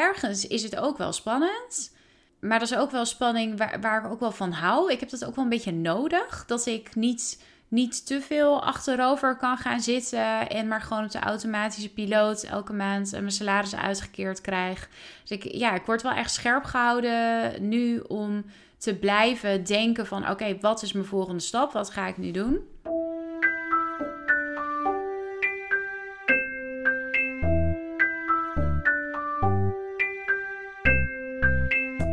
ergens is het ook wel spannend. Maar dat is ook wel spanning waar, waar ik ook wel van hou. Ik heb dat ook wel een beetje nodig. Dat ik niet, niet te veel achterover kan gaan zitten. En maar gewoon op de automatische piloot elke maand mijn salaris uitgekeerd krijg. Dus ik, ja, ik word wel echt scherp gehouden nu om te blijven denken van... Oké, wat is mijn volgende stap? Wat ga ik nu doen?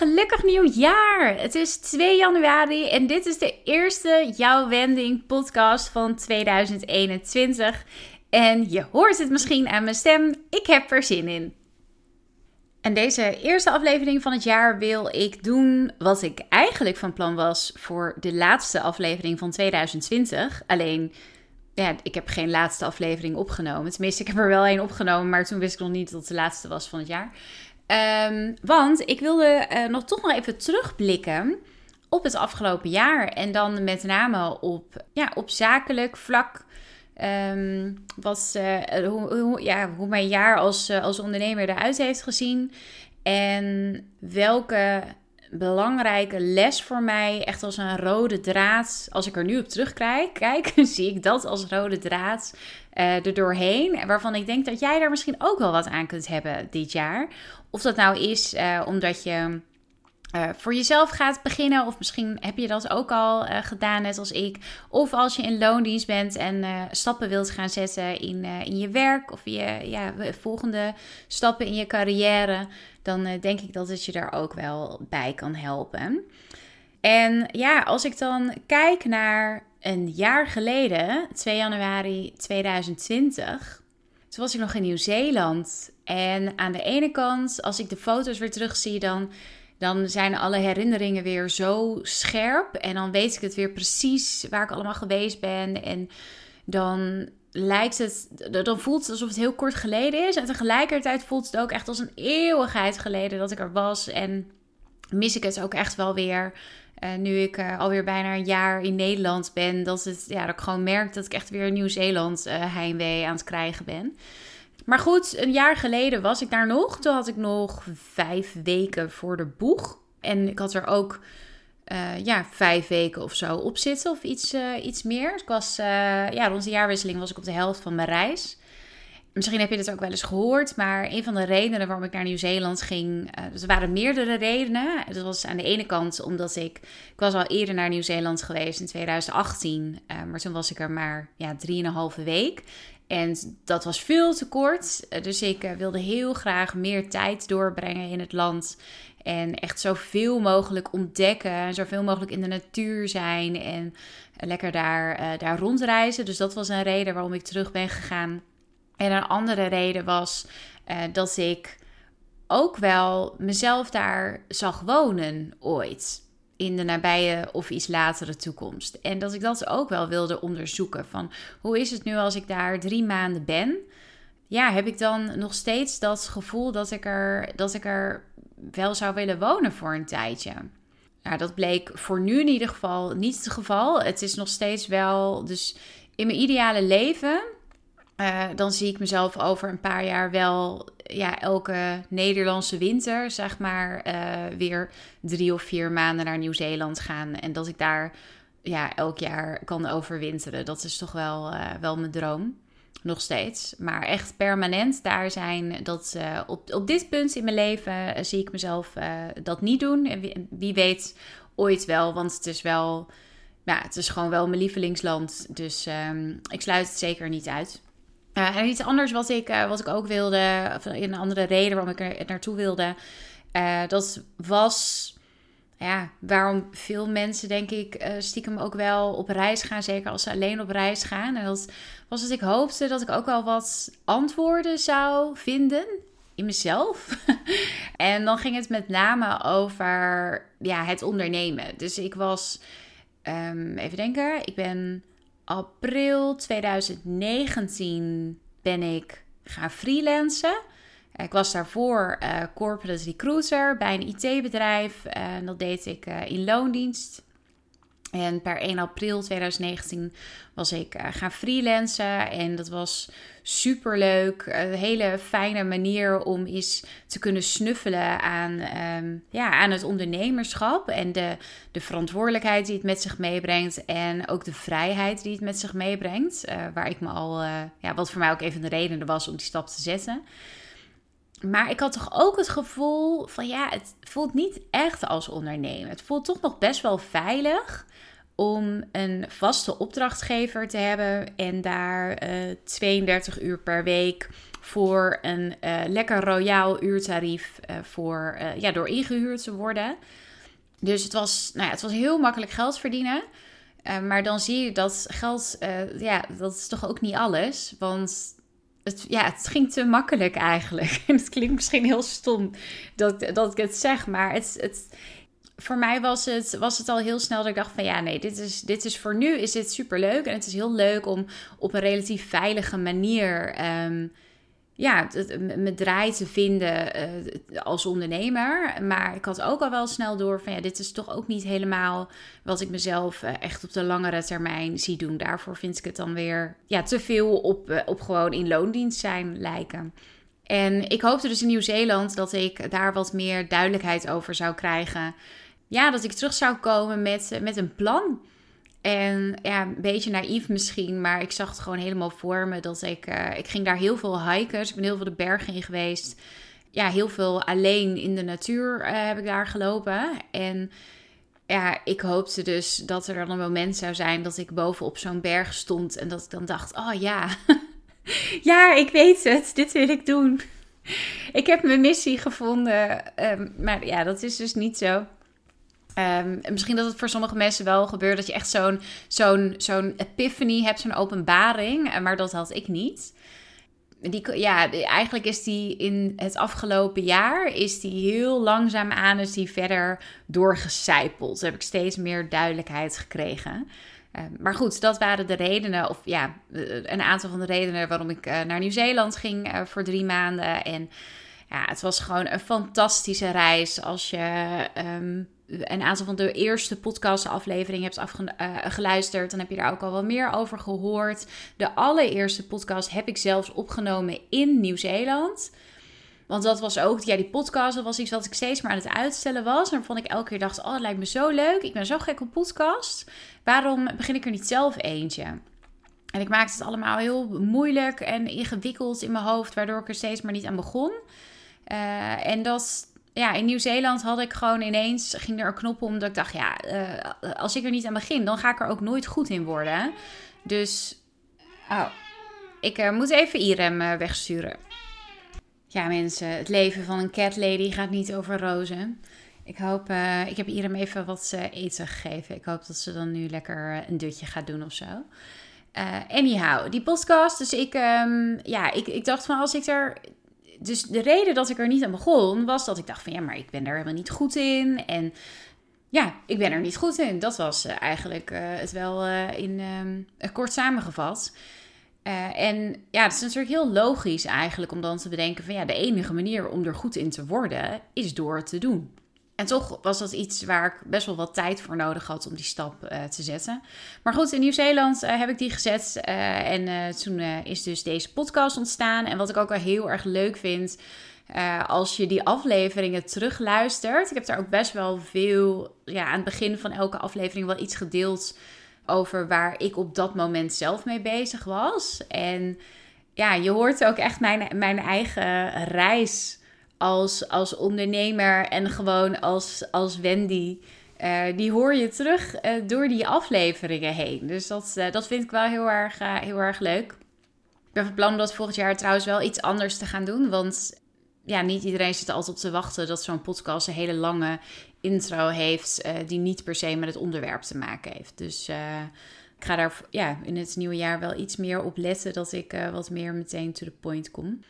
Gelukkig nieuwjaar! Het is 2 januari en dit is de eerste Jouw Wending podcast van 2021. En je hoort het misschien aan mijn stem, ik heb er zin in. En deze eerste aflevering van het jaar wil ik doen wat ik eigenlijk van plan was voor de laatste aflevering van 2020. Alleen, ja, ik heb geen laatste aflevering opgenomen. Tenminste, ik heb er wel één opgenomen, maar toen wist ik nog niet dat het de laatste was van het jaar. Um, want ik wilde uh, nog toch nog even terugblikken op het afgelopen jaar. En dan met name op, ja, op zakelijk vlak. Um, wat, uh, hoe, hoe, ja, hoe mijn jaar als, als ondernemer eruit heeft gezien. En welke belangrijke les voor mij, echt als een rode draad. Als ik er nu op terugkijk, kijk, zie ik dat als rode draad uh, er doorheen. Waarvan ik denk dat jij daar misschien ook wel wat aan kunt hebben dit jaar. Of dat nou is uh, omdat je uh, voor jezelf gaat beginnen. Of misschien heb je dat ook al uh, gedaan, net als ik. Of als je in loondienst bent en uh, stappen wilt gaan zetten in, in je werk. Of je ja, volgende stappen in je carrière. Dan denk ik dat het je daar ook wel bij kan helpen. En ja, als ik dan kijk naar een jaar geleden, 2 januari 2020. Toen was ik nog in Nieuw-Zeeland. En aan de ene kant, als ik de foto's weer terugzie, dan, dan zijn alle herinneringen weer zo scherp. En dan weet ik het weer precies waar ik allemaal geweest ben. En dan lijkt het, dan voelt het alsof het heel kort geleden is. En tegelijkertijd voelt het ook echt als een eeuwigheid geleden dat ik er was. En mis ik het ook echt wel weer. Uh, nu ik uh, alweer bijna een jaar in Nederland ben, dat, het, ja, dat ik gewoon merk dat ik echt weer Nieuw-Zeeland uh, heimwee aan het krijgen ben. Maar goed, een jaar geleden was ik daar nog. Toen had ik nog vijf weken voor de boeg. En ik had er ook ja, vijf weken of zo op zitten, of iets, iets meer. Ik was, ja, rond de jaarwisseling was ik op de helft van mijn reis. Misschien heb je dit ook wel eens gehoord, maar een van de redenen waarom ik naar Nieuw-Zeeland ging, er waren meerdere redenen. Dat was aan de ene kant omdat ik, ik was al eerder naar Nieuw-Zeeland geweest in 2018, uh, maar toen was ik er maar ja, drieënhalve week. En dat was veel te kort, uh, dus ik wilde heel graag meer tijd doorbrengen in het land. En echt zoveel mogelijk ontdekken, zoveel mogelijk in de natuur zijn en lekker daar, daar rondreizen. Dus dat was een reden waarom ik terug ben gegaan. En een andere reden was dat ik ook wel mezelf daar zag wonen ooit. In de nabije of iets latere toekomst. En dat ik dat ook wel wilde onderzoeken. Van hoe is het nu als ik daar drie maanden ben? Ja, heb ik dan nog steeds dat gevoel dat ik er, dat ik er wel zou willen wonen voor een tijdje? Nou, dat bleek voor nu in ieder geval niet het geval. Het is nog steeds wel. Dus in mijn ideale leven uh, dan zie ik mezelf over een paar jaar wel ja, elke Nederlandse winter, zeg maar, uh, weer drie of vier maanden naar Nieuw-Zeeland gaan. En dat ik daar ja, elk jaar kan overwinteren. Dat is toch wel, uh, wel mijn droom. Nog steeds. Maar echt permanent daar zijn. Dat, op, op dit punt in mijn leven zie ik mezelf dat niet doen. En wie, weet ooit wel. Want het is wel. Ja, het is gewoon wel mijn lievelingsland. Dus um, ik sluit het zeker niet uit. Uh, en iets anders wat ik, uh, wat ik ook wilde, of een andere reden waarom ik er naartoe wilde, uh, dat was ja, waarom veel mensen, denk ik, stiekem ook wel op reis gaan. Zeker als ze alleen op reis gaan. En dat was dat ik hoopte dat ik ook wel wat antwoorden zou vinden in mezelf. en dan ging het met name over ja, het ondernemen. Dus ik was, um, even denken, ik ben april 2019 ben ik gaan freelancen. Ik was daarvoor uh, corporate recruiter bij een IT-bedrijf. En dat deed ik uh, in loondienst. En per 1 april 2019 was ik gaan freelancen. En dat was super leuk. Een hele fijne manier om eens te kunnen snuffelen aan, um, ja, aan het ondernemerschap. En de, de verantwoordelijkheid die het met zich meebrengt. En ook de vrijheid die het met zich meebrengt. Uh, waar ik me al, uh, ja, wat voor mij ook even de reden was om die stap te zetten. Maar ik had toch ook het gevoel van ja, het voelt niet echt als ondernemen. Het voelt toch nog best wel veilig om een vaste opdrachtgever te hebben en daar uh, eh, 32 uur per week voor een uh, lekker royaal uurtarief uh, voor, ja, door ingehuurd te worden. Dus het was, nou ja, het was heel makkelijk geld verdienen. maar dan zie je dat geld, ja, dat is toch ook niet alles. Want het, ja, het ging te makkelijk eigenlijk. En het klinkt misschien heel stom dat, dat ik het zeg, maar het, het, voor mij was het, was het al heel snel dat ik dacht van ja, nee, dit is, dit is voor nu is dit super leuk. En het is heel leuk om op een relatief veilige manier um, ja, mijn draai te vinden uh, als ondernemer. Maar ik had ook al wel snel door van ja, dit is toch ook niet helemaal wat ik mezelf uh, echt op de langere termijn zie doen. Daarvoor vind ik het dan weer ja, te veel op, uh, op gewoon in loondienst zijn lijken. En ik hoopte dus in Nieuw-Zeeland dat ik daar wat meer duidelijkheid over zou krijgen ja, dat ik terug zou komen met, met een plan. En ja, een beetje naïef misschien, maar ik zag het gewoon helemaal voor me. Dat ik, uh, ik ging daar heel veel hiken. Ik ben heel veel de bergen in geweest. Ja, heel veel alleen in de natuur uh, heb ik daar gelopen. En ja, ik hoopte dus dat er dan een moment zou zijn dat ik bovenop zo'n berg stond. En dat ik dan dacht, oh ja, ja, ik weet het, dit wil ik doen. ik heb mijn missie gevonden. Um, maar ja, dat is dus niet zo. Um, misschien dat het voor sommige mensen wel gebeurt dat je echt zo'n zo'n zo'n epiphany hebt, zo'n openbaring. Eh, maar dat had ik niet. Die, ja, eigenlijk is die in het afgelopen jaar is die heel langzaam aan is die verder doorgecijpeld. Toen heb ik steeds meer duidelijkheid gekregen. Uh, maar goed, dat waren de redenen, of ja, eh, een aantal van de redenen waarom ik uh, naar Nieuw-Zeeland ging voor drie maanden. En ja, het was gewoon een fantastische reis als je um, een aantal van de eerste podcastafleveringen hebt afgeluisterd, uh, dan heb je daar ook al wel meer over gehoord. De allereerste podcast heb ik zelfs opgenomen in Nieuw-Zeeland. Want dat was ook, ja, die podcast, dat was iets wat ik steeds maar aan het uitstellen was. En waarvan ik elke keer dacht, oh, het lijkt me zo leuk. Ik ben zo gek op podcast. Waarom begin ik er niet zelf eentje? En ik maakte het allemaal heel moeilijk en ingewikkeld in mijn hoofd, waardoor ik er steeds maar niet aan begon. Uh, en dat, ja, in Nieuw-Zeeland had ik gewoon ineens, ging er een knop om dat ik dacht, ja, uh, als ik er niet aan begin, dan ga ik er ook nooit goed in worden. Dus, oh, ik uh, moet even Irem uh, wegsturen. Ja mensen, het leven van een cat lady gaat niet over rozen. Ik hoop, ik heb Irem even wat eten gegeven. Ik hoop dat ze dan nu lekker een dutje gaat doen of zo. anyhow, die podcast. Dus ik, um, ja, ik, ik dacht van als ik er dus de reden dat ik er niet aan begon, was dat ik dacht van ja, maar ik ben daar helemaal niet goed in. En ja, ik ben er niet goed in. Dat was uh, eigenlijk uh, het wel uh, in ehm, kort samengevat. en ja, het is natuurlijk heel logisch eigenlijk om dan te bedenken van ja, de enige manier om er goed in te worden is door het te doen. En toch was dat iets waar ik best wel wat tijd voor nodig had om die stap uh, te zetten. Maar goed, in Nieuw-Zeeland uh, heb ik die gezet. Uh, en toen is dus deze podcast ontstaan. En wat ik ook wel heel erg leuk vind. als je die afleveringen terugluistert. Ik heb daar ook best wel veel. Ja, aan het begin van elke aflevering wel iets gedeeld. Over waar ik op dat moment zelf mee bezig was. En ja, je hoort ook echt mijn, mijn eigen reis als, als ondernemer en gewoon als, als Wendy. Uh, die hoor je terug uh, door die afleveringen heen. Dus dat, uh, dat vind ik wel heel erg, heel erg leuk. Ik ben van plan om dat volgend jaar trouwens wel iets anders te gaan doen. Want ja, niet iedereen zit altijd op te wachten dat zo'n podcast een hele lange intro heeft. die niet per se met het onderwerp te maken heeft. Dus ik ga daar ja, in het nieuwe jaar wel iets meer op letten. Dat ik wat meer meteen to the point kom.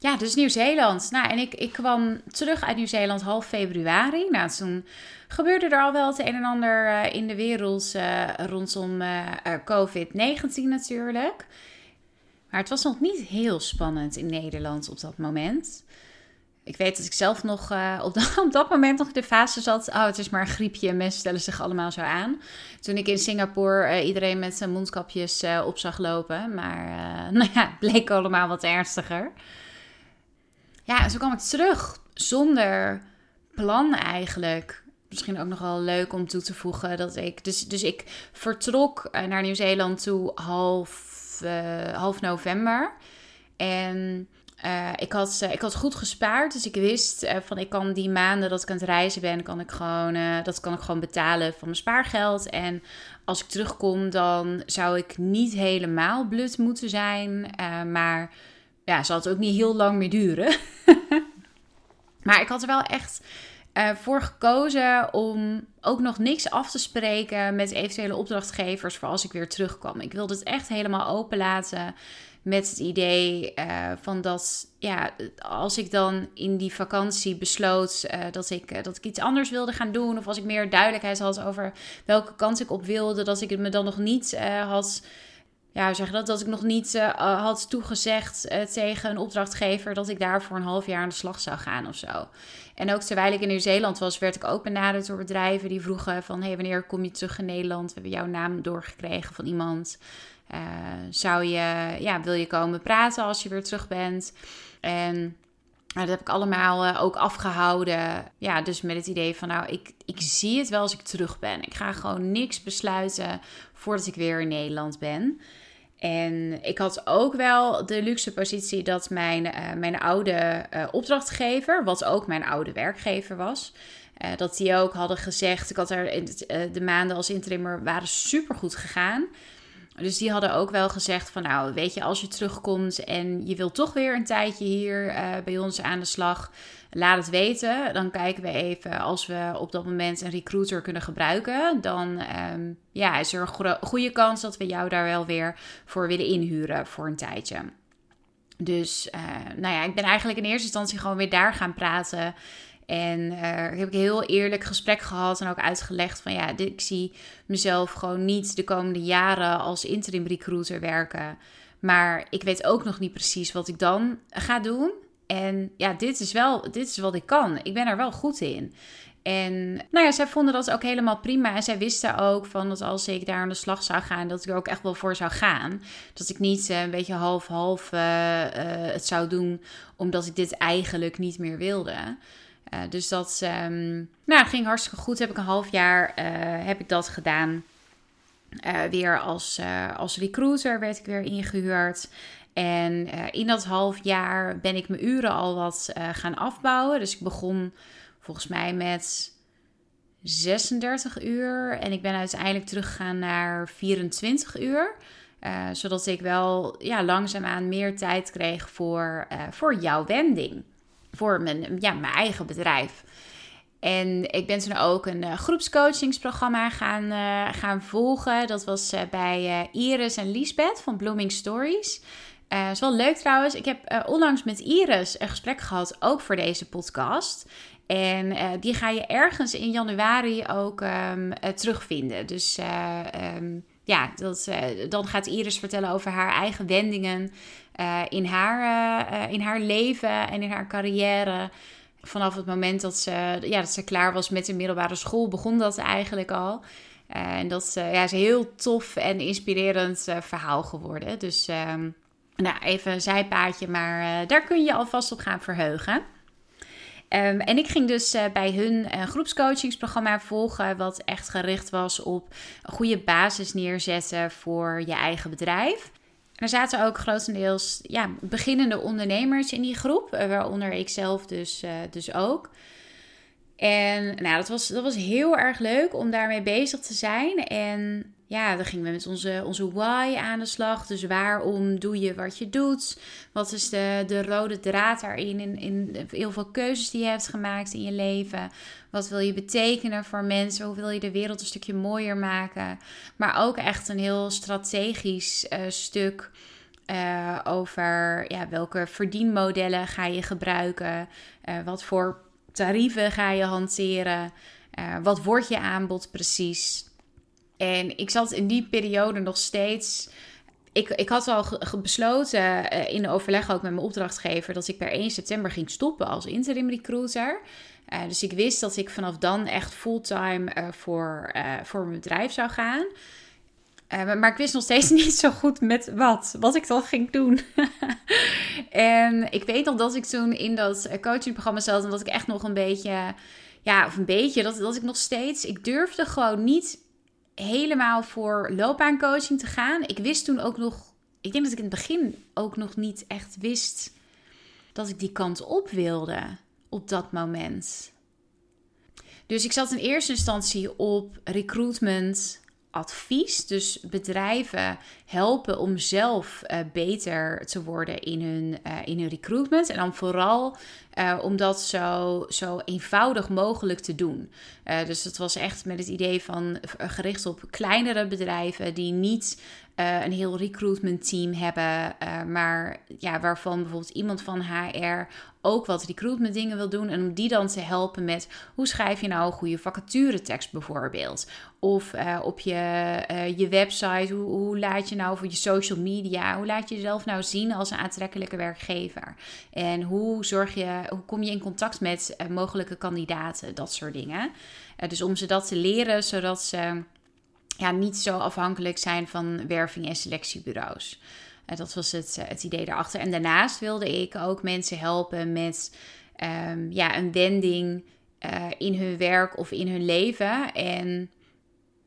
Ja, dus Nieuw-Zeeland. Nou, en ik, ik kwam terug uit Nieuw-Zeeland half februari. Nou, toen gebeurde er al wel het een en ander uh, in de wereld uh, rondom uh, COVID-19 natuurlijk. Maar het was nog niet heel spannend in Nederland op dat moment. Ik weet dat ik zelf nog op, dat, op, dat moment nog in de fase zat. Oh, het is maar een griepje. Mensen stellen zich allemaal zo aan. Toen ik in Singapore iedereen met zijn mondkapjes op zag lopen. Maar nou ja, het bleek allemaal wat ernstiger. Ja, zo kwam ik terug zonder plan eigenlijk. Misschien ook nog wel leuk om toe te voegen dat ik. Dus, dus ik vertrok eh, naar Nieuw-Zeeland toe half, uh, half november. En uh, ik, had, ik had goed gespaard. Dus ik wist uh, van ik kan die maanden dat ik aan het reizen ben, kan ik gewoon, dat kan ik gewoon betalen van mijn spaargeld. En als ik terugkom, dan zou ik niet helemaal blut moeten zijn. maar ja, zal het ook niet heel lang meer duren. maar ik had er wel echt uh, voor gekozen om ook nog niks af te spreken met eventuele opdrachtgevers voor als ik weer terugkwam. Ik wilde het echt helemaal open laten met het idee uh, van dat, ja, als ik dan in die vakantie besloot uh, dat, ik, dat ik iets anders wilde gaan doen, of als ik meer duidelijkheid had over welke kant ik op wilde, dat ik het me dan nog niet had ja, zeg dat, dat ik nog niet uh, had toegezegd uh, tegen een opdrachtgever dat ik daar voor een half jaar aan de slag zou gaan of zo. En ook terwijl ik in Nieuw-Zeeland was, werd ik ook benaderd door bedrijven die vroegen van, hey, wanneer kom je terug in Nederland? We hebben jouw naam doorgekregen van iemand. Zou je, ja, wil je komen praten als je weer terug bent? En dat heb ik allemaal ook afgehouden. Ja, dus met het idee van, nou, ik, ik zie het wel als ik terug ben. Ik ga gewoon niks besluiten voordat ik weer in Nederland ben. En ik had ook wel de luxe positie dat mijn, uh, mijn oude uh, opdrachtgever, wat ook mijn oude werkgever was, uh, dat die ook hadden gezegd, ik had er de maanden als interimmer waren super goed gegaan. Dus die hadden ook wel gezegd van nou, weet je, als je terugkomt en je wilt toch weer een tijdje hier bij ons aan de slag, laat het weten. Dan kijken we even als we op dat moment een recruiter kunnen gebruiken. Dan um, ja, is er een goede kans dat we jou daar wel weer voor willen inhuren voor een tijdje. Dus uh, nou ja, ik ben eigenlijk in eerste instantie gewoon weer daar gaan praten. En uh, heb ik een heel eerlijk gesprek gehad en ook uitgelegd van ja, ik zie mezelf gewoon niet de komende jaren als interim recruiter werken. Maar ik weet ook nog niet precies wat ik dan ga doen. En ja, dit is wel, dit is wat ik kan. Ik ben er wel goed in. En nou ja, zij vonden dat ook helemaal prima. En zij wisten ook van dat als ik daar aan de slag zou gaan, dat ik er ook echt wel voor zou gaan. Dat ik niet uh, een beetje half-half uh, uh, het zou doen, omdat ik dit eigenlijk niet meer wilde. dus dat um, nou, ging hartstikke goed. Heb ik een half jaar heb ik dat gedaan. weer als, als recruiter werd ik weer ingehuurd. En uh, in dat half jaar ben ik mijn uren al wat uh, gaan afbouwen. Dus ik begon volgens mij met 36 uur. En ik ben uiteindelijk teruggegaan naar 24 uur. Uh, zodat ik wel ja, langzaamaan meer tijd kreeg voor, voor jouw wending. Voor mijn, ja, mijn eigen bedrijf. En ik ben toen ook een groepscoachingsprogramma gaan, gaan volgen. Dat was bij Iris en Lisbeth van Blooming Stories. Uh, is wel leuk trouwens. Ik heb uh, onlangs met Iris een gesprek gehad, ook voor deze podcast. En uh, die ga je ergens in januari ook um, terugvinden. Dus um, ja, dat, dan gaat Iris vertellen over haar eigen wendingen in, haar, in haar leven en in haar carrière. Vanaf het moment dat ze, ja, dat ze klaar was met de middelbare school, begon dat eigenlijk al. en dat ja, is een heel tof en inspirerend verhaal geworden. Dus um, nou, even een zijpaadje, maar uh, daar kun je alvast op gaan verheugen. Um, en ik ging dus uh, bij hun een groepscoachingsprogramma volgen, wat echt gericht was op een goede basis neerzetten voor je eigen bedrijf. er zaten ook grotendeels ja, beginnende ondernemers in die groep, uh, waaronder ik zelf dus, dus ook. En nou, dat was, dat was heel erg leuk om daarmee bezig te zijn. En ja, dan gingen we met onze, onze why aan de slag. Dus waarom doe je wat je doet? Wat is de, de rode draad daarin? In, in heel veel keuzes die je hebt gemaakt in je leven. Wat wil je betekenen voor mensen? Hoe wil je de wereld een stukje mooier maken? Maar ook echt een heel strategisch uh, stuk. Uh, over ja, welke verdienmodellen ga je gebruiken? Uh, wat voor tarieven ga je hanteren? Uh, wat wordt je aanbod precies? En ik zat in die periode nog steeds. Ik, ik had al besloten in overleg ook met mijn opdrachtgever dat ik per 1 september ging stoppen als interim recruiter. dus ik wist dat ik vanaf dan echt fulltime voor, voor mijn bedrijf zou gaan. Uh, maar ik wist nog steeds niet zo goed met wat, wat ik dan ging doen. en ik weet nog dat ik toen in dat eh, coachingprogramma zat en dat ik echt nog een beetje, ja, of een beetje, dat, dat ik nog steeds, ik durfde gewoon niet helemaal voor loopbaancoaching te gaan. Ik wist toen ook nog, ik denk dat ik in het begin ook nog niet echt wist dat ik die kant op wilde op dat moment. Dus ik zat in eerste instantie op recruitment, advies. Dus bedrijven helpen om zelf uh, beter te worden in hun, uh, in hun recruitment. En dan vooral uh, om dat zo, zo eenvoudig mogelijk te doen. dus het was echt met het idee van gericht op kleinere bedrijven die niet een heel recruitment team hebben, maar ja, waarvan bijvoorbeeld iemand van HR ook wat recruitment dingen wil doen. En om die dan te helpen met hoe schrijf je nou een goede vacaturetekst bijvoorbeeld. Of uh, op je, je website, hoe, hoe, laat je nou voor je social media, hoe laat je jezelf nou zien als een aantrekkelijke werkgever? En hoe zorg je, hoe kom je in contact met mogelijke kandidaten, dat soort dingen. dus om ze dat te leren, zodat ze ja, niet zo afhankelijk zijn van werving- en selectiebureaus. Uh, dat was het, uh, het idee daarachter. En daarnaast wilde ik ook mensen helpen met um, ja, een wending uh, in hun werk of in hun leven. En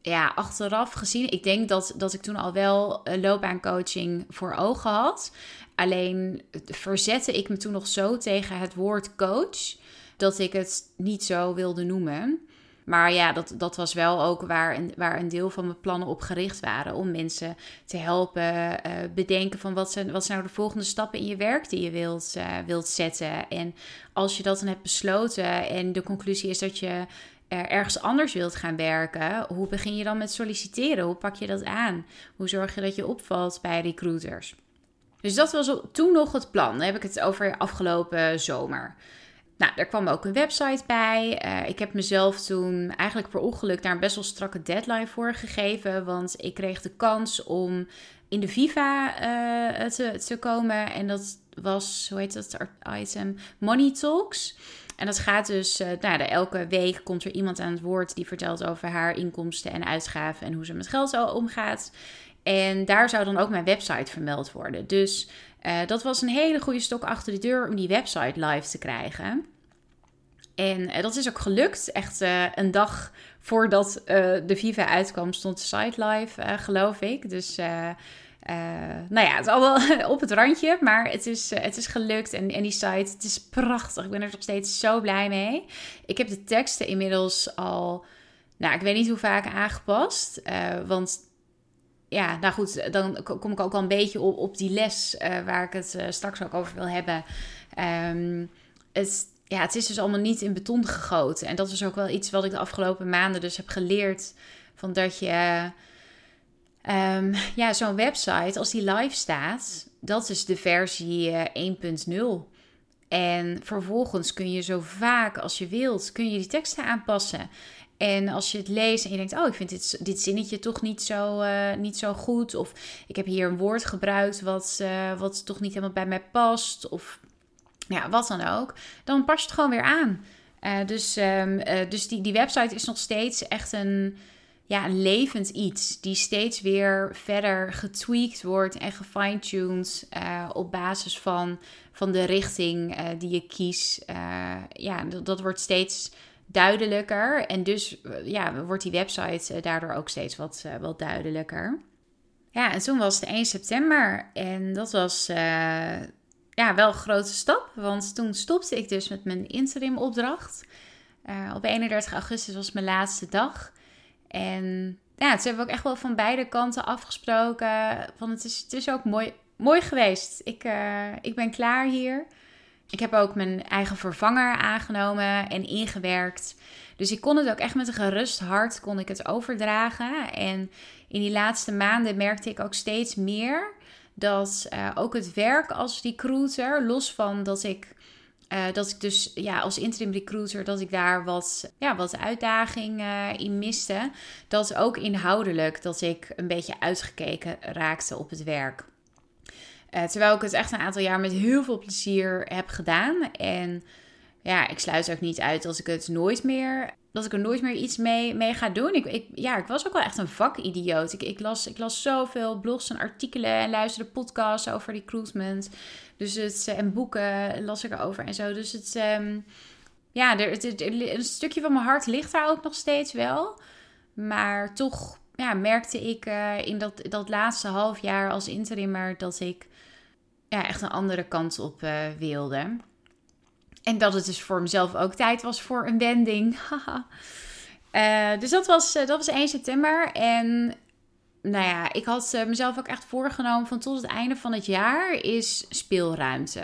ja, achteraf gezien, ik denk dat, dat ik toen al wel loopbaancoaching voor ogen had. Alleen verzette ik me toen nog zo tegen het woord coach dat ik het niet zo wilde noemen. Maar ja, dat, dat was wel ook waar een, waar een deel van mijn plannen op gericht waren. Om mensen te helpen uh, bedenken van wat zijn, wat zijn nou de volgende stappen in je werk die je wilt, uh, wilt zetten. En als je dat dan hebt besloten en de conclusie is dat je ergens anders wilt gaan werken, hoe begin je dan met solliciteren? Hoe pak je dat aan? Hoe zorg je dat je opvalt bij recruiters? Dus dat was toen nog het plan. Dan heb ik het over afgelopen zomer. Nou, er kwam ook een website bij. Uh, ik heb mezelf toen eigenlijk per ongeluk daar een best wel strakke deadline voor gegeven. Want ik kreeg de kans om in de Viva uh, te, te komen. En dat was, hoe heet dat item? Money Talks. En dat gaat dus, uh, nou, elke week komt er iemand aan het woord die vertelt over haar inkomsten en uitgaven en hoe ze met geld omgaat. En daar zou dan ook mijn website vermeld worden. Dus dat was een hele goede stok achter de deur om die website live te krijgen. En uh, dat is ook gelukt. Echt uh, een dag voordat de Viva uitkwam, stond de site live, geloof ik. Dus nou ja, het is al wel op het randje, maar het is, het is gelukt. En, en die site, het is prachtig. Ik ben er nog steeds zo blij mee. Ik heb de teksten inmiddels al, nou, ik weet niet hoe vaak aangepast. want ja, nou goed, dan kom ik ook al een beetje op, op die les uh, waar ik het uh, straks ook over wil hebben. Um, het, ja, het is dus allemaal niet in beton gegoten. En dat is ook wel iets wat ik de afgelopen maanden dus heb geleerd. Van dat je, um, ja, zo'n website, als die live staat, dat is de versie uh, 1.0. En vervolgens kun je zo vaak als je wilt, kun je die teksten aanpassen. En als je het leest en je denkt, oh, ik vind dit, dit zinnetje toch niet zo, uh, niet zo goed. Of ik heb hier een woord gebruikt wat, uh, wat toch niet helemaal bij mij past. Of ja, wat dan ook. Dan pas je het gewoon weer aan. Uh, dus um, dus die, die website is nog steeds echt een, ja, een levend iets. Die steeds weer verder getweakt wordt en gefine-tuned. op basis van, van de richting die je kiest. ja, dat, dat wordt steeds duidelijker. En dus eh, ja, wordt die website eh, daardoor ook steeds wat, wat duidelijker. Ja, en toen was het 1 september. En dat was ja, wel een grote stap. Want toen stopte ik dus met mijn interim opdracht. op 31 augustus was mijn laatste dag. En ja, toen hebben we ook echt wel van beide kanten afgesproken. Van het is, het is ook mooi, mooi geweest. Ik, ik ben klaar hier. Ik heb ook mijn eigen vervanger aangenomen en ingewerkt. Dus ik kon het ook echt met een gerust hart kon ik het overdragen. En in die laatste maanden merkte ik ook steeds meer dat ook het werk als recruiter, los van dat ik uh, dat ik dus ja, als interim recruiter, dat ik daar wat, ja, wat uitdaging uh, in miste. Dat ook inhoudelijk dat ik een beetje uitgekeken raakte op het werk. Terwijl ik het echt een aantal jaar met heel veel plezier heb gedaan. En ja, ik sluit ook niet uit als ik het nooit meer. Dat ik er nooit meer iets mee, mee ga doen. Ik, ik, ja, ik was ook wel echt een vakidioot. Ik, las, ik las zoveel blogs en artikelen en luisterde podcasts over recruitment. Dus het, eh, en boeken las ik erover en zo. Dus het, um, ja, er, het, een stukje van mijn hart ligt daar ook nog steeds wel. Maar toch ja, merkte ik uh, in dat, dat laatste half jaar als interimmer dat ik ja, echt een andere kant op uh, wilde. En dat het dus voor mezelf ook tijd was voor een wending. uh, dus dat was, dat was 1 september. En nou ja, ik had eh, mezelf ook echt voorgenomen van tot het einde van het jaar is speelruimte.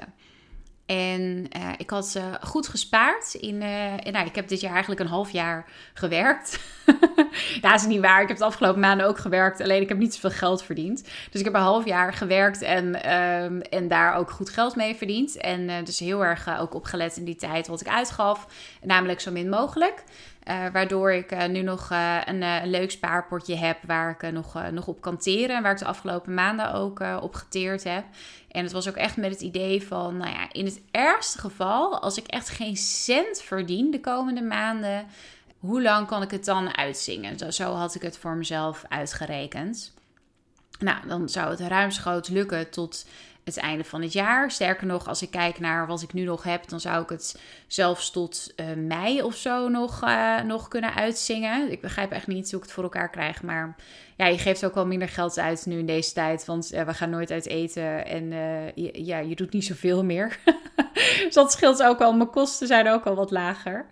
En uh, ik had uh, goed gespaard. In, uh, nou, ik heb dit jaar eigenlijk een half jaar gewerkt. ja, is niet waar. Ik heb de afgelopen maanden ook gewerkt. Alleen ik heb niet zoveel geld verdiend. Dus ik heb een half jaar gewerkt en, um, en daar ook goed geld mee verdiend. En dus heel erg ook opgelet in die tijd wat ik uitgaf. Namelijk zo min mogelijk. Uh, waardoor ik uh, nu nog uh, een, leuk spaarpotje heb waar ik nog, nog op kan teren. En waar ik de afgelopen maanden ook op geteerd heb. En het was ook echt met het idee van, nou ja, in het ergste geval, als ik echt geen cent verdien de komende maanden, hoe lang kan ik het dan uitzingen? Zo had ik het voor mezelf uitgerekend. Nou, dan zou het ruimschoots lukken tot het einde van het jaar. Sterker nog, als ik kijk naar wat ik nu nog heb, dan zou ik het zelfs tot uh, mei of zo nog, uh, nog kunnen uitzingen. Ik begrijp echt niet hoe ik het voor elkaar krijg. Maar ja, je geeft ook wel minder geld uit nu in deze tijd. Want uh, we gaan nooit uit eten. En je, ja, je doet niet zoveel meer. dus dat scheelt ook wel. Mijn kosten zijn ook al wat lager.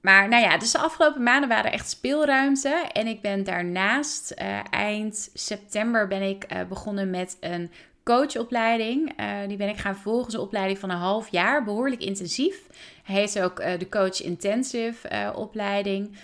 Maar nou ja, dus de afgelopen maanden waren echt speelruimte. En ik ben daarnaast eind september ben ik begonnen met een coachopleiding. Uh, die ben ik gaan volgen. Een opleiding van een half jaar, behoorlijk intensief. Heet ook uh, de Coach Intensive uh, opleiding.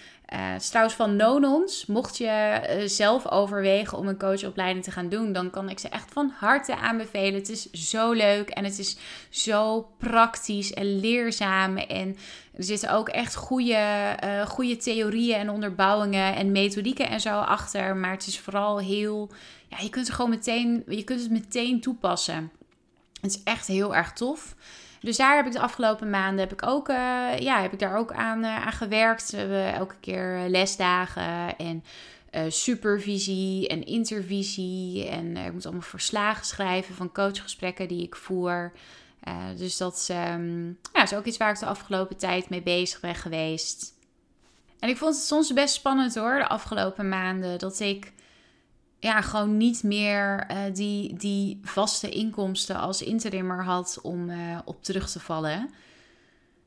Uh, van Nonons. Mocht je zelf overwegen om een coachopleiding te gaan doen, dan kan ik ze echt van harte aanbevelen. Het is zo leuk en het is zo praktisch en leerzaam. En er zitten ook echt goede, goede theorieën en onderbouwingen en methodieken en zo achter. Maar het is vooral heel je kunt het gewoon meteen, je kunt het meteen toepassen. Het is echt heel erg tof. Dus daar heb ik de afgelopen maanden heb ik ook, uh, ja, heb ik daar ook aan, uh, aan gewerkt. We hebben elke keer lesdagen en supervisie en intervisie. En ik moet allemaal verslagen schrijven van coachgesprekken die ik voer. dus dat um, ja, is ook iets waar ik de afgelopen tijd mee bezig ben geweest. En ik vond het soms best spannend hoor, de afgelopen maanden. Dat ik ja, gewoon niet meer uh, die, die vaste inkomsten als interimmer had om uh, op terug te vallen.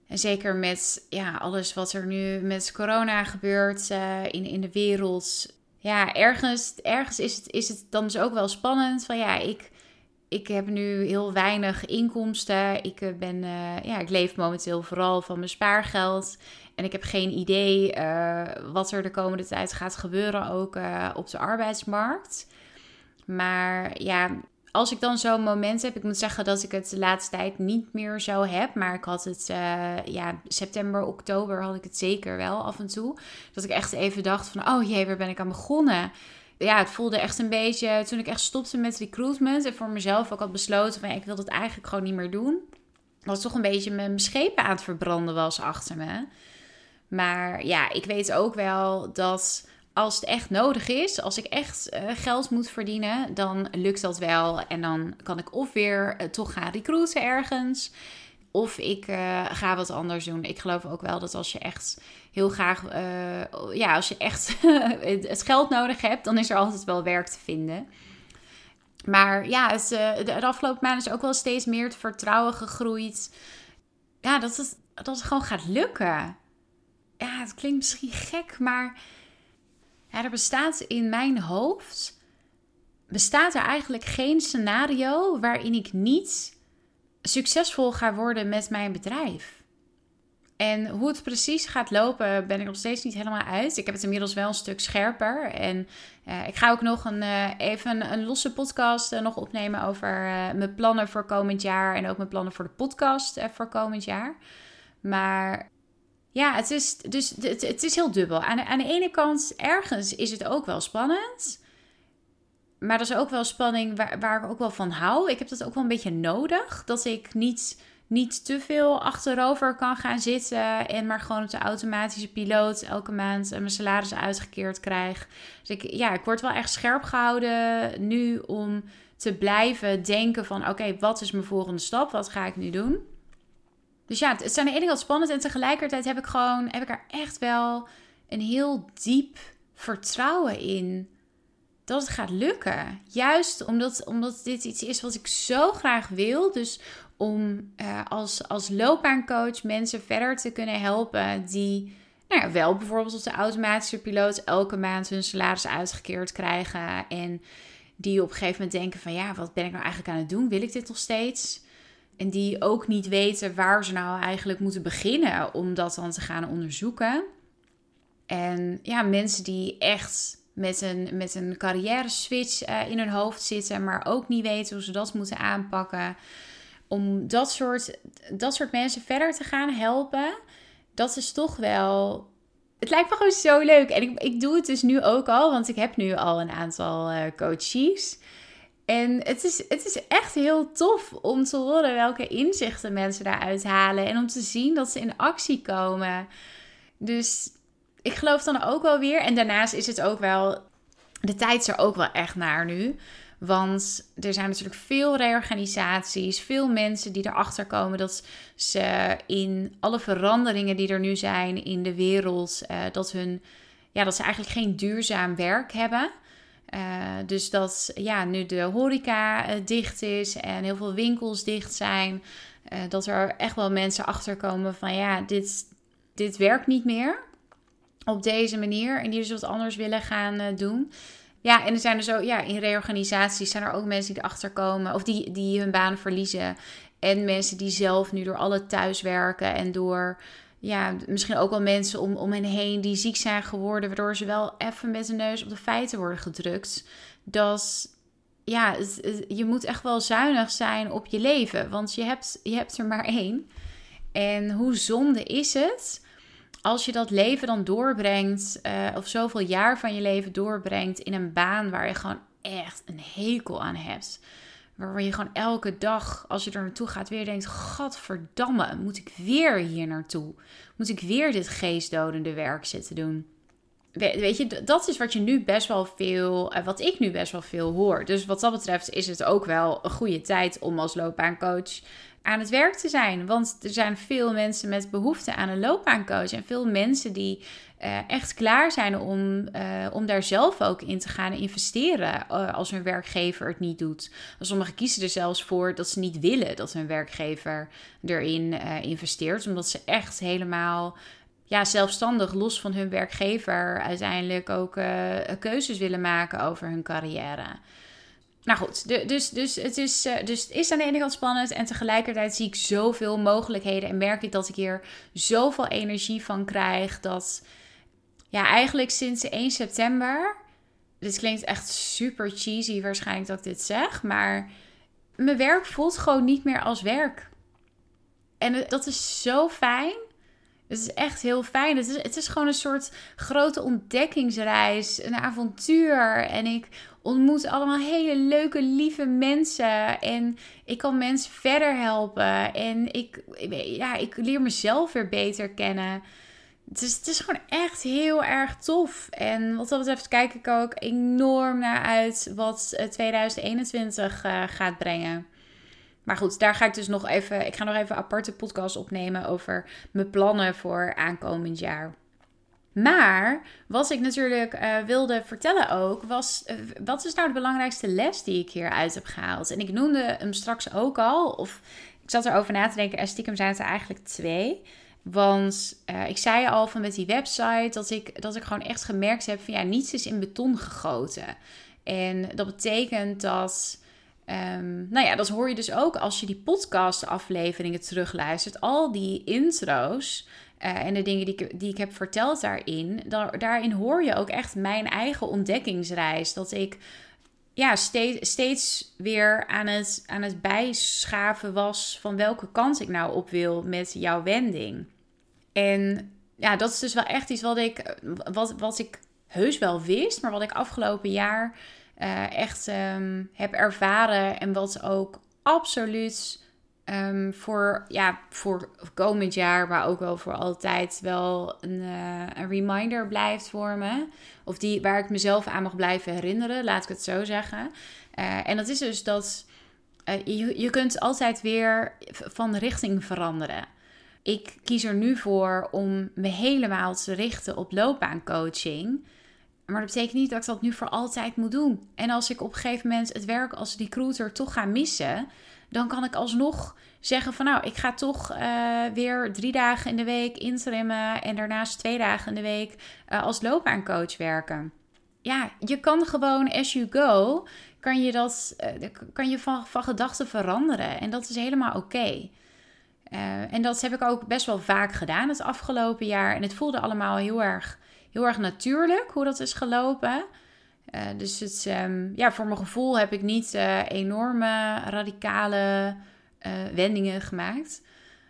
En zeker met ja, alles wat er nu met corona gebeurt uh, in, in de wereld. Ja, ergens, ergens is, het, is het dan dus ook wel spannend. Van ja, ik, ik heb nu heel weinig inkomsten. Ik, ben, ja, ik leef momenteel vooral van mijn spaargeld. En ik heb geen idee uh, wat er de komende tijd gaat gebeuren, ook op de arbeidsmarkt. Maar ja, als ik dan zo'n moment heb, ik moet zeggen dat ik het de laatste tijd niet meer zo heb. Maar ik had het, ja, september, oktober had ik het zeker wel af en toe. Dat ik echt even dacht van, oh jee, waar ben ik aan begonnen? Ja, het voelde echt een beetje, toen ik echt stopte met recruitment en voor mezelf ook had besloten van, ik wil dat eigenlijk gewoon niet meer doen. Dat toch een beetje mijn schepen aan het verbranden was achter me. Maar ja, ik weet ook wel dat als het echt nodig is, als ik echt uh, geld moet verdienen, dan lukt dat wel. En dan kan ik of weer uh, toch gaan recruiten ergens. Of ik uh, ga wat anders doen. Ik geloof ook wel dat als je echt heel graag, ja, als je echt het geld nodig hebt, dan is er altijd wel werk te vinden. Maar ja, het, de, de afgelopen maanden is ook wel steeds meer het vertrouwen gegroeid. Ja, dat het, dat het gewoon gaat lukken ja, het klinkt misschien gek, maar er bestaat in mijn hoofd bestaat er eigenlijk geen scenario waarin ik niet succesvol ga worden met mijn bedrijf. En hoe het precies gaat lopen, ben ik nog steeds niet helemaal uit. Ik heb het inmiddels wel een stuk scherper. En uh, ik ga ook nog een, uh, even een, losse podcast uh, nog opnemen over mijn plannen voor komend jaar. En ook mijn plannen voor de podcast voor komend jaar. Maar ja, het is, dus, het, het is heel dubbel. Aan aan de ene kant, ergens is het ook wel spannend. Maar er is ook wel spanning waar, waar ik ook wel van hou. Ik heb dat ook wel een beetje nodig. Dat ik niet niet te veel achterover kan gaan zitten en maar gewoon op de automatische piloot elke maand mijn salaris uitgekeerd krijg. Dus ik, ja, ik word wel echt scherp gehouden nu om te blijven denken van oké, wat is mijn volgende stap? Wat ga ik nu doen? Dus ja, het zijn de ene kant spannend en tegelijkertijd heb ik gewoon, heb ik er echt wel een heel diep vertrouwen in dat het gaat lukken. Juist omdat, omdat dit iets is wat ik zo graag wil. Dus om uh, als, als loopbaancoach mensen verder te kunnen helpen die nou ja, wel bijvoorbeeld op de automatische piloot elke maand hun salaris uitgekeerd krijgen. En die op een gegeven moment denken van ja, wat ben ik nou eigenlijk aan het doen? Wil ik dit nog steeds? En die ook niet weten waar ze nou eigenlijk moeten beginnen om dat dan te gaan onderzoeken. En ja, mensen die echt met een, met een carrière switch uh, in hun hoofd zitten, maar ook niet weten hoe ze dat moeten aanpakken om dat soort, dat soort mensen verder te gaan helpen, dat is toch wel. Het lijkt me gewoon zo leuk. En ik, ik doe het dus nu ook al, want ik heb nu al een aantal uh, coaches. En het is, het is echt heel tof om te horen welke inzichten mensen daaruit halen. En om te zien dat ze in actie komen. Dus ik geloof dan ook wel weer. En daarnaast is het ook wel. De tijd is er ook wel echt naar nu. Want er zijn natuurlijk veel reorganisaties, veel mensen die erachter komen dat ze in alle veranderingen die er nu zijn in de wereld, uh, dat, hun, ja, dat ze eigenlijk geen duurzaam werk hebben. Uh, dus dat ja, nu de horeca uh, dicht is en heel veel winkels dicht zijn, dat er echt wel mensen achter komen van ja, dit, dit werkt niet meer op deze manier en die dus wat anders willen gaan doen. Ja, en er zijn er zo, ja, in reorganisaties zijn er ook mensen die erachter komen of die, die hun baan verliezen. En mensen die zelf nu door alle thuiswerken en door ja, misschien ook wel mensen om, om hen heen die ziek zijn geworden, waardoor ze wel even met de neus op de feiten worden gedrukt. Dat ja, je moet echt wel zuinig zijn op je leven, want je hebt, je hebt er maar één. En hoe zonde is het als je dat leven dan doorbrengt, uh, of zoveel jaar van je leven doorbrengt in een baan waar je gewoon echt een hekel aan hebt. Waar je gewoon elke dag, als je er naartoe gaat, weer denkt: Gadverdamme, moet ik weer hier naartoe? Moet ik weer dit geestdodende werk zitten doen? Weet je, dat is wat je nu best wel veel, eh, wat ik nu best wel veel hoor. Dus wat dat betreft is het ook wel een goede tijd om als loopbaancoach aan het werk te zijn. Want er zijn veel mensen met behoefte aan een loopbaancoach. En veel mensen die uh, echt klaar zijn om, uh, om daar zelf ook in te gaan investeren. Uh, als hun werkgever het niet doet. Sommigen kiezen er zelfs voor dat ze niet willen dat hun werkgever erin investeert. Omdat ze echt helemaal ja, zelfstandig, los van hun werkgever, uiteindelijk ook keuzes willen maken over hun carrière. Nou goed, dus, dus, het is, eh, dus het is aan de ene kant spannend. En tegelijkertijd zie ik zoveel mogelijkheden. En merk ik dat ik hier zoveel energie van krijg. Dat ja, eigenlijk sinds 1 september. Dit klinkt echt super cheesy waarschijnlijk dat ik dit zeg. Maar mijn werk voelt gewoon niet meer als werk. En dat is zo fijn. Het is echt heel fijn. Het is, het is gewoon een soort grote ontdekkingsreis, een avontuur. En ik ontmoet allemaal hele leuke, lieve mensen. En ik kan mensen verder helpen. En ik, ja, ik leer mezelf weer beter kennen. Het is, het is gewoon echt heel erg tof. En wat dat betreft kijk ik ook enorm naar uit wat 2021 uh, eh, gaat brengen. Maar goed, daar ga ik dus nog even. Ik ga nog even een aparte podcast opnemen over mijn plannen voor aankomend jaar. Maar wat ik natuurlijk uh, wilde vertellen ook, was uh, wat is nou de belangrijkste les die ik hieruit heb gehaald? En ik noemde hem straks ook al, of ik zat erover na te denken, en stiekem zijn het er eigenlijk twee. Want uh, ik zei al van met die website dat ik, dat ik gewoon echt gemerkt heb van ja, niets is in beton gegoten. En dat betekent dat Um, nou ja, dat hoor je dus ook als je die podcast-afleveringen terugluistert. Al die intro's eh, en de dingen die ik, die ik heb verteld daarin, daarin hoor je ook echt mijn eigen ontdekkingsreis. Dat ik ja, steeds, steeds weer aan het, aan het bijschaven was van welke kant ik nou op wil met jouw wending. En ja, dat is dus wel echt iets wat ik, wat, wat ik heus wel wist, maar wat ik afgelopen jaar uh, echt um, heb ervaren en wat ook absoluut um, voor, ja, voor komend jaar, maar ook wel voor altijd wel een, uh, een reminder blijft voor me. Of die waar ik mezelf aan mag blijven herinneren, laat ik het zo zeggen. Uh, en dat is dus dat je, je kunt altijd weer van richting veranderen. Ik kies er nu voor om me helemaal te richten op loopbaancoaching. Maar dat betekent niet dat ik dat nu voor altijd moet doen. En als ik op een gegeven moment het werk als recruiter toch ga missen, dan kan ik alsnog zeggen van nou, ik ga toch uh, weer drie dagen in de week interimmen en daarnaast twee dagen in de week uh, als loopbaancoach werken. Ja, je kan gewoon as you go, kan je, dat, uh, kan je van, van gedachten veranderen. En dat is helemaal oké. En dat heb ik ook best wel vaak gedaan het afgelopen jaar. En het voelde allemaal heel erg heel erg natuurlijk hoe dat is gelopen. Uh, dus het, um, ja, voor mijn gevoel heb ik niet uh, enorme radicale uh, wendingen gemaakt.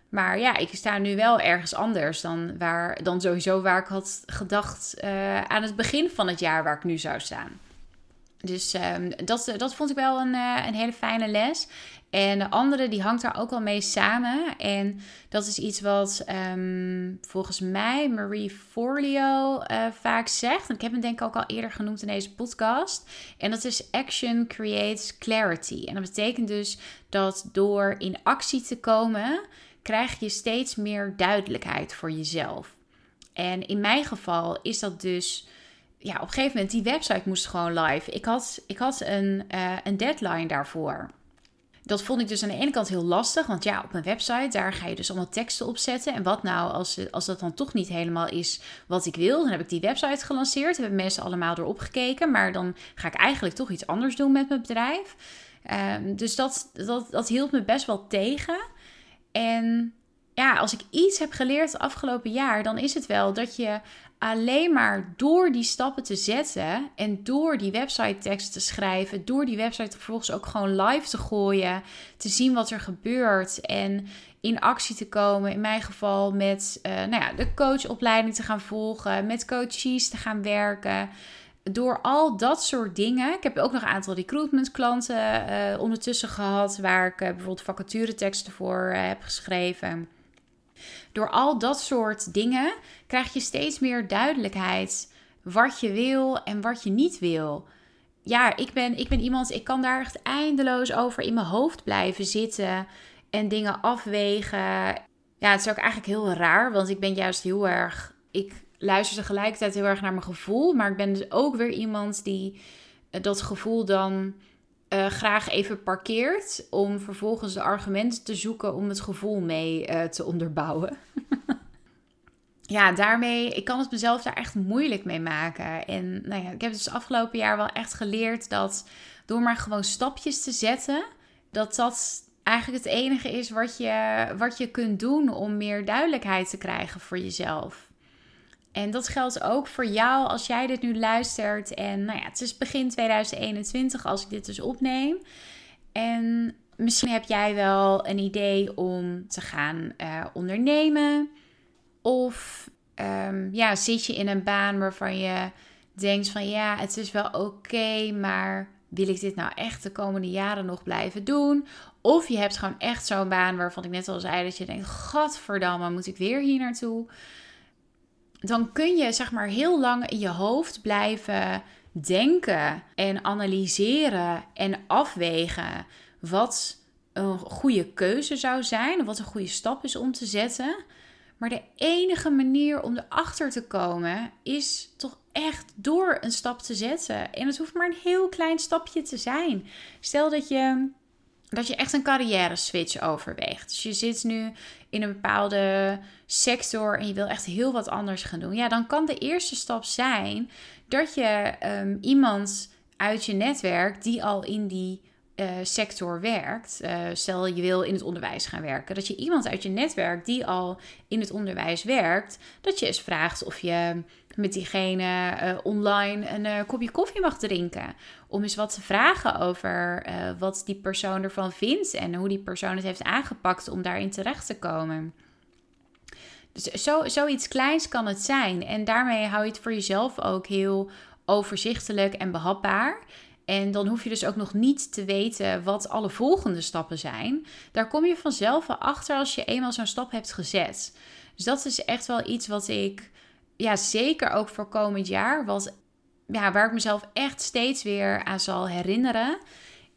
Maar ja, ik sta nu wel ergens anders dan, waar, dan sowieso waar ik had gedacht aan het begin van het jaar waar ik nu zou staan. Dus um, dat, dat vond ik wel een, een hele fijne les. En de andere die hangt daar ook al mee samen. En dat is iets wat um, volgens mij Marie Forleo uh, vaak zegt. En ik heb hem denk ik ook al eerder genoemd in deze podcast. En dat is action creates clarity. En dat betekent dus dat door in actie te komen, krijg je steeds meer duidelijkheid voor jezelf. En in mijn geval is dat dus ja, op een gegeven moment, die website moest gewoon live. Ik had, ik had een, uh, een deadline daarvoor. Dat vond ik dus aan de ene kant heel lastig. Want ja, op mijn website, daar ga je dus allemaal teksten op zetten. En wat nou als, als dat dan toch niet helemaal is wat ik wil? Dan heb ik die website gelanceerd. Hebben mensen allemaal erop gekeken. Maar dan ga ik eigenlijk toch iets anders doen met mijn bedrijf. Um, dus dat, dat, dat hield me best wel tegen. En ja, als ik iets heb geleerd het afgelopen jaar, dan is het wel dat je alleen maar door die stappen te zetten en door die website tekst te schrijven, door die website vervolgens ook gewoon live te gooien, te zien wat er gebeurt en in actie te komen. In mijn geval met uh, nou ja, de coachopleiding te gaan volgen, met coaches te gaan werken. Door al dat soort dingen. Ik heb ook nog een aantal recruitment klanten uh, ondertussen gehad. Waar ik uh, bijvoorbeeld vacatureteksten voor heb geschreven. Door al dat soort dingen krijg je steeds meer duidelijkheid wat je wil en wat je niet wil. Ja, ik ben, ik ben iemand, ik kan daar echt eindeloos over in mijn hoofd blijven zitten en dingen afwegen. Ja, het is ook eigenlijk heel raar, want ik ben juist heel erg. Ik luister tegelijkertijd heel erg naar mijn gevoel, maar ik ben dus ook weer iemand die eh, dat gevoel dan uh, graag even parkeert om vervolgens de argumenten te zoeken om het gevoel mee uh, te onderbouwen. ja, daarmee, ik kan het mezelf daar echt moeilijk mee maken. En nou ja, ik heb dus afgelopen jaar wel echt geleerd dat door maar gewoon stapjes te zetten, dat dat eigenlijk het enige is wat je, wat je kunt doen om meer duidelijkheid te krijgen voor jezelf. En dat geldt ook voor jou als jij dit nu luistert. En nou ja, het is begin 2021 als ik dit dus opneem. En misschien heb jij wel een idee om te gaan uh, ondernemen. Of um, ja, zit je in een baan waarvan je denkt van ja, het is wel oké, maar wil ik dit nou echt de komende jaren nog blijven doen? Of je hebt gewoon echt zo'n baan waarvan ik net al zei dat je denkt, godverdamme, moet ik weer hier naartoe? Dan kun je zeg maar heel lang in je hoofd blijven denken en analyseren en afwegen wat een goede keuze zou zijn, wat een goede stap is om te zetten. Maar de enige manier om erachter te komen is toch echt door een stap te zetten. En het hoeft maar een heel klein stapje te zijn. Stel dat je dat je echt een carrière switch overweegt. Dus je zit nu in een bepaalde sector en je wil echt heel wat anders gaan doen. Ja, dan kan de eerste stap zijn dat je um, iemand uit je netwerk die al in die eh, sector werkt, uh, stel je wil in het onderwijs gaan werken, dat je iemand uit je netwerk die al in het onderwijs werkt, dat je eens vraagt of je met diegene uh, online een kopje koffie mag drinken. Om eens wat te vragen over wat die persoon ervan vindt en hoe die persoon het heeft aangepakt om daarin terecht te komen. Dus zo, zoiets kleins kan het zijn. En daarmee hou je het voor jezelf ook heel overzichtelijk en behapbaar. En dan hoef je dus ook nog niet te weten wat alle volgende stappen zijn. Daar kom je vanzelf achter als je eenmaal zo'n stap hebt gezet. Dus dat is echt wel iets wat ik, ja, zeker ook voor komend jaar, wat, ja, waar ik mezelf echt steeds weer aan zal herinneren,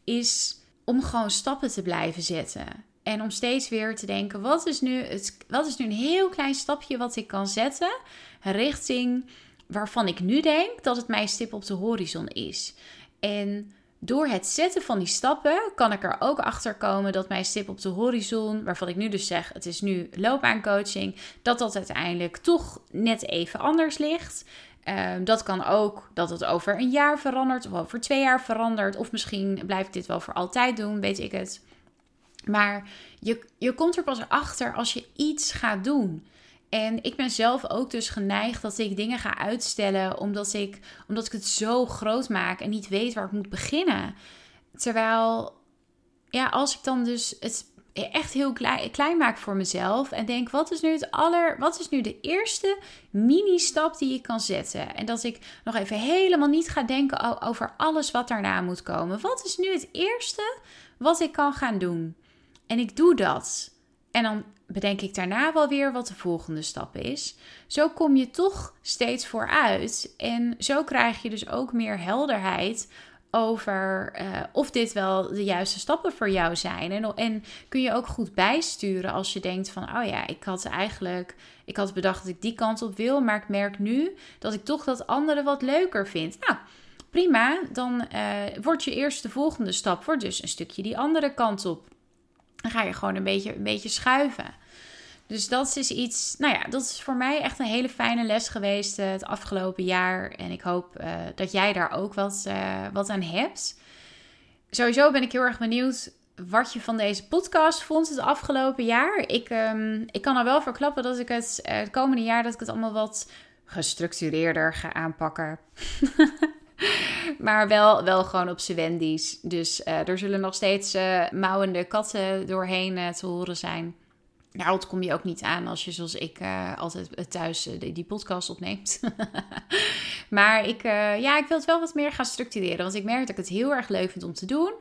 is om gewoon stappen te blijven zetten. En om steeds weer te denken: wat is nu, het, wat is nu een heel klein stapje wat ik kan zetten richting waarvan ik nu denk dat het mijn stip op de horizon is. En door het zetten van die stappen kan ik er ook achter komen dat mijn stip op de horizon, waarvan ik nu dus zeg, het is nu loopbaancoaching, dat dat uiteindelijk toch net even anders ligt. Ehm, dat kan ook dat het over een jaar verandert of over twee jaar verandert. Of misschien blijf ik dit wel voor altijd doen, weet ik het. Maar je, je komt er pas achter als je iets gaat doen. En ik ben zelf ook dus geneigd dat ik dingen ga uitstellen omdat ik, omdat ik het zo groot maak en niet weet waar ik moet beginnen. Terwijl, ja, als ik dan dus het echt heel klein, maak voor mezelf en denk, wat is nu het aller, wat is nu de eerste mini-stap die ik kan zetten? En dat ik nog even helemaal niet ga denken over alles wat daarna moet komen. Wat is nu het eerste wat ik kan gaan doen? En ik doe dat. En dan bedenk ik daarna wel weer wat de volgende stap is. Zo kom je toch steeds vooruit. En zo krijg je dus ook meer helderheid over uh, of dit wel de juiste stappen voor jou zijn. En, en kun je ook goed bijsturen als je denkt van, oh ja, ik had eigenlijk, ik had bedacht dat ik die kant op wil, maar ik merk nu dat ik toch dat andere wat leuker vind. Nou, prima, dan uh, wordt je eerste volgende stap wordt dus een stukje die andere kant op. Dan ga je gewoon een beetje, een beetje schuiven. Dus dat is iets, nou ja, dat is voor mij echt een hele fijne les geweest uh, het afgelopen jaar. En ik hoop uh, dat jij daar ook wat, uh, wat aan hebt. Sowieso ben ik heel erg benieuwd wat je van deze podcast vond het afgelopen jaar. Ik, um, ik kan er wel voor klappen dat ik het, het komende jaar dat ik het allemaal wat gestructureerder ga aanpakken. maar wel, wel gewoon op z'n wendies. Dus er zullen nog steeds mouwende katten doorheen te horen zijn. Nou, dat kom je ook niet aan als je zoals ik uh, altijd thuis uh, die, podcast opneemt. maar ik, uh, ja, ik wil het wel wat meer gaan structureren. Want ik merk dat ik het heel erg leuk vind om te doen.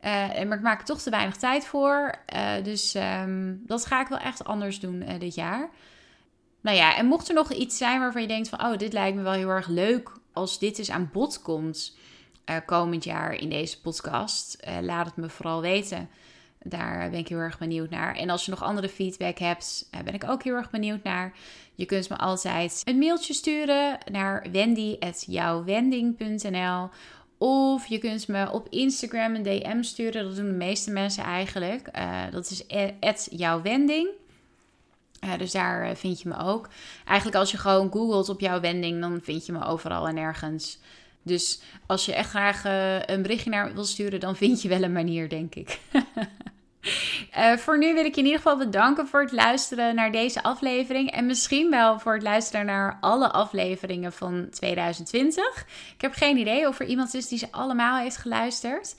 maar ik maak er toch te weinig tijd voor. dus um, dat ga ik wel echt anders doen dit jaar. Nou ja, en mocht er nog iets zijn waarvan je denkt van... oh, dit lijkt me wel heel erg leuk als dit eens aan bod komt... komend jaar in deze podcast. laat het me vooral weten. Daar ben ik heel erg benieuwd naar. En als je nog andere feedback hebt, ben ik ook heel erg benieuwd naar. Je kunt me altijd een mailtje sturen naar wendy.jouwwending.nl of je kunt me op Instagram een DM sturen. Dat doen de meeste mensen eigenlijk. Dat is jouwwending. Dus daar eh, vind je me ook. Eigenlijk als je gewoon googelt op jouw wending, dan vind je me overal en nergens. Dus als je echt graag een berichtje naar wil sturen, dan vind je wel een manier, denk ik. Uh, voor nu wil ik je in ieder geval bedanken voor het luisteren naar deze aflevering. En misschien wel voor het luisteren naar alle afleveringen van 2020. Ik heb geen idee of er iemand is die ze allemaal heeft geluisterd.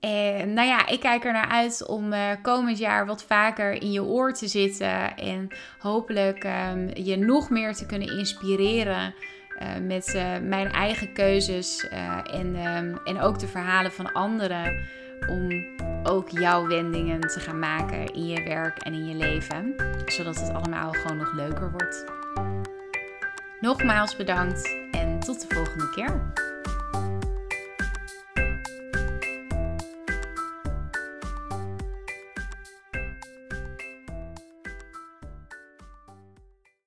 En nou ja, ik kijk er naar uit om uh, komend jaar wat vaker in je oor te zitten. En hopelijk um, je nog meer te kunnen inspireren. Uh, met mijn eigen keuzes en, um, en ook de verhalen van anderen. Om ook jouw wendingen te gaan maken in je werk en in je leven, zodat het allemaal gewoon nog leuker wordt. Nogmaals bedankt